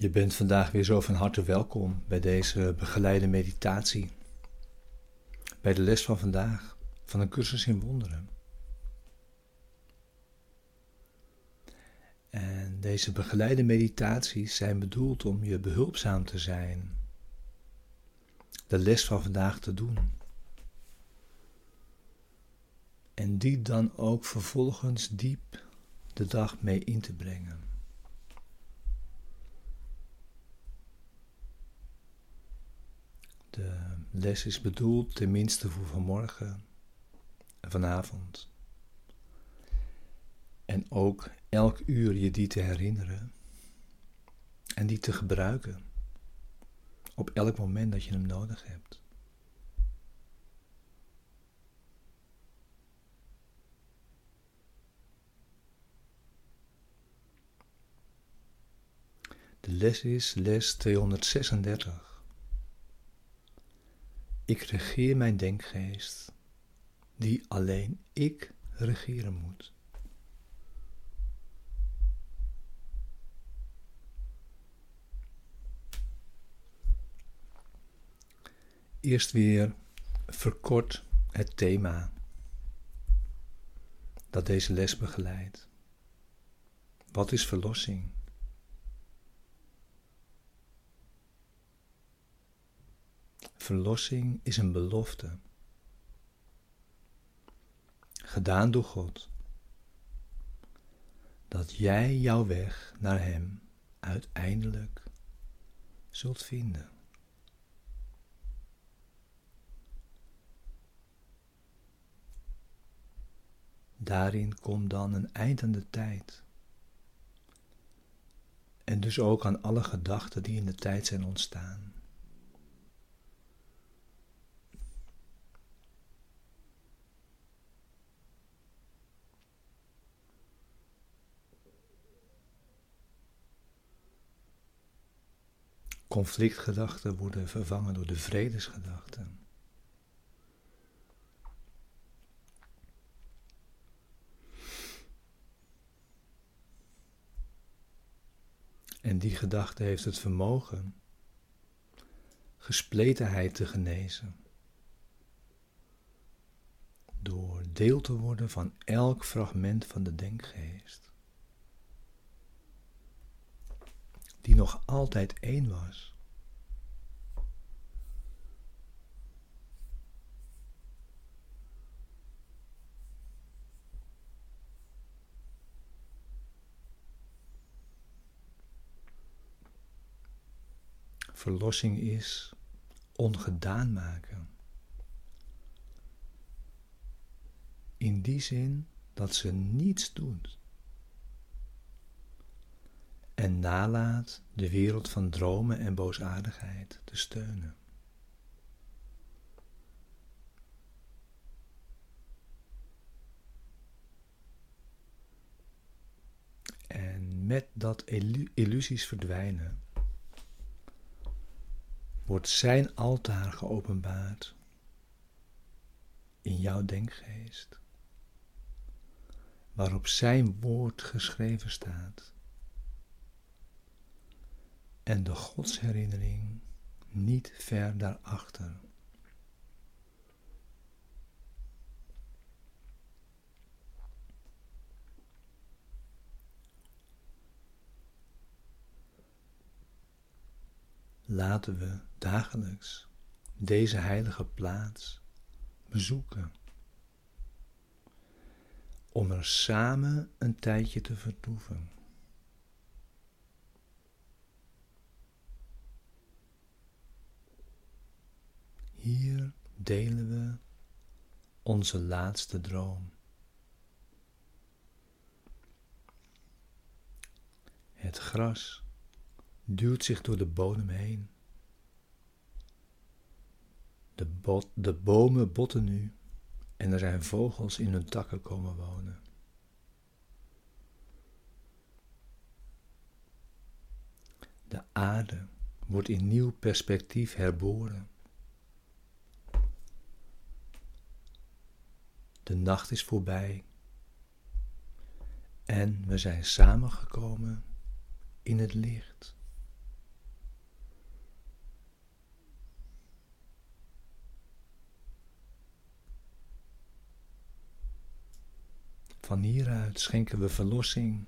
Je bent vandaag weer zo van harte welkom bij deze begeleide meditatie. Bij de les van vandaag van een cursus in wonderen. En deze begeleide meditaties zijn bedoeld om je behulpzaam te zijn. De les van vandaag te doen. En die dan ook vervolgens diep de dag mee in te brengen. De les is bedoeld tenminste voor vanmorgen en vanavond. En ook elk uur je die te herinneren en die te gebruiken op elk moment dat je hem nodig hebt. De les is les 236. Ik regeer mijn denkgeest, die alleen ik regeren moet. Eerst weer verkort het thema dat deze les begeleidt. Wat is verlossing? Verlossing is een belofte, gedaan door God, dat jij jouw weg naar Hem uiteindelijk zult vinden. Daarin komt dan een eind aan de tijd. En dus ook aan alle gedachten die in de tijd zijn ontstaan. Conflictgedachten worden vervangen door de vredesgedachten. En die gedachte heeft het vermogen gespletenheid te genezen. Door deel te worden van elk fragment van de denkgeest. Die nog altijd één was. Verlossing is ongedaan maken. In die zin dat ze niets doet en nalaat de wereld van dromen en boosaardigheid te steunen. En met dat illusies verdwijnen, wordt zijn altaar geopenbaard in jouw denkgeest, waarop zijn woord geschreven staat en de godsherinnering niet ver daarachter. Laten we dagelijks deze heilige plaats bezoeken. Om er samen een tijdje te vertoeven. Delen we onze laatste droom. Het gras duwt zich door de bodem heen. De, bot, de bomen botten nu en er zijn vogels in hun takken komen wonen. De aarde wordt in nieuw perspectief herboren. De nacht is voorbij en we zijn samengekomen in het licht. Van hieruit schenken we verlossing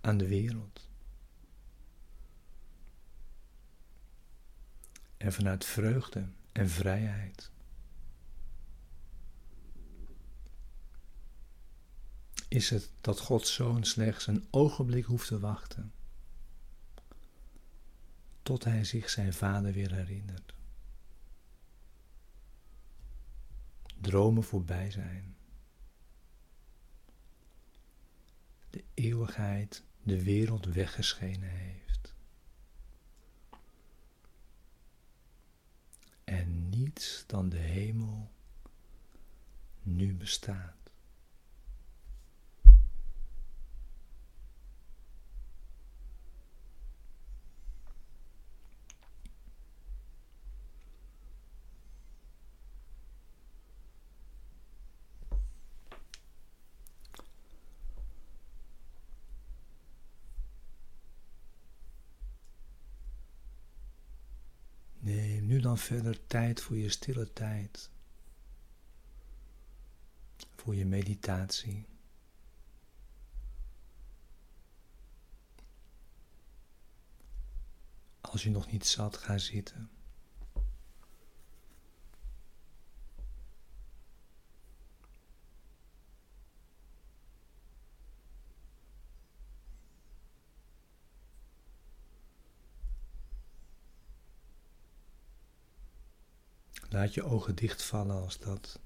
aan de wereld. En vanuit vreugde en vrijheid is het dat Gods Zoon slechts een ogenblik hoeft te wachten tot hij zich zijn vader weer herinnert. Dromen voorbij zijn. De eeuwigheid de wereld weggeschenen heeft. En niets dan de hemel nu bestaat. nu verder tijd voor je stille tijd. Voor je meditatie. Als je nog niet zat, ga zitten. Laat je ogen dichtvallen als dat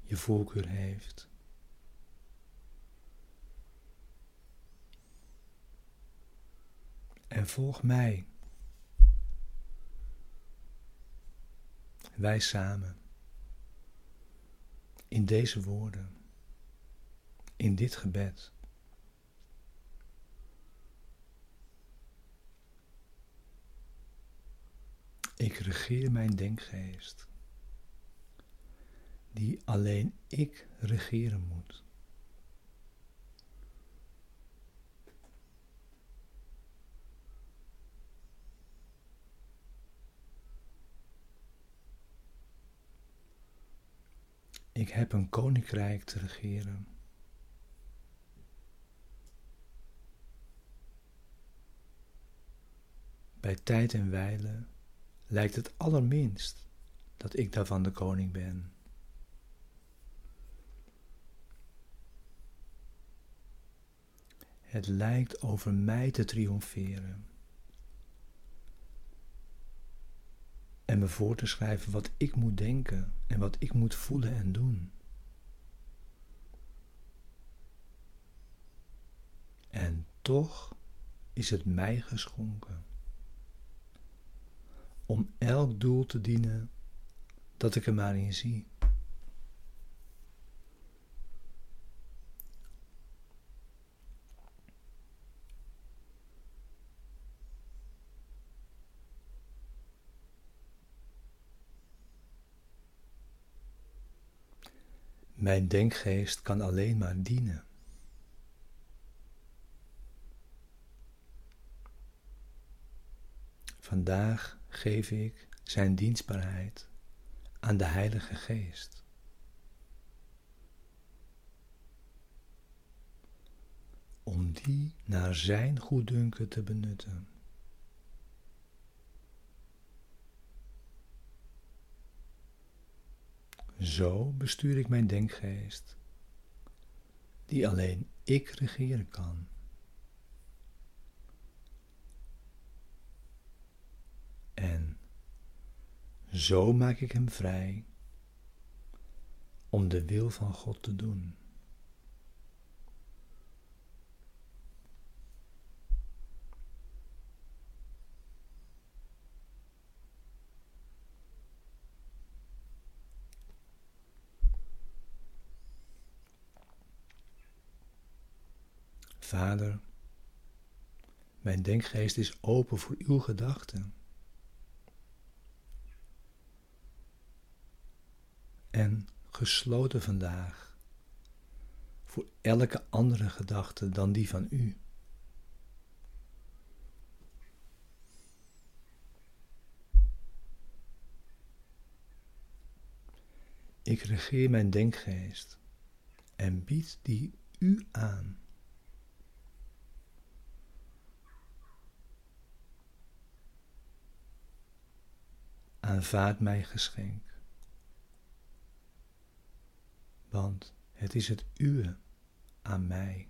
je voorkeur heeft. En volg mij. Wij samen. In deze woorden. In dit gebed. Ik regeer mijn denkgeest, die alleen ik regeren moet. Ik heb een koninkrijk te regeren. Bij tijd en wijle lijkt het allerminst dat ik daarvan de koning ben. Het lijkt over mij te triomferen. En me voor te schrijven wat ik moet denken en wat ik moet voelen en doen. En toch is het mij geschonken om elk doel te dienen dat ik er maar in zie. Mijn denkgeest kan alleen maar dienen. Vandaag geef ik zijn dienstbaarheid aan de Heilige Geest. Om die naar zijn goeddunken te benutten. Zo bestuur ik mijn denkgeest, die alleen ik regeren kan. En zo maak ik hem vrij om de wil van God te doen. Vader, mijn denkgeest is open voor uw gedachten. En gesloten vandaag voor elke andere gedachte dan die van u. Ik regeer mijn denkgeest en bied die u aan. Aanvaard mijn geschenk, want het is het uwe aan mij.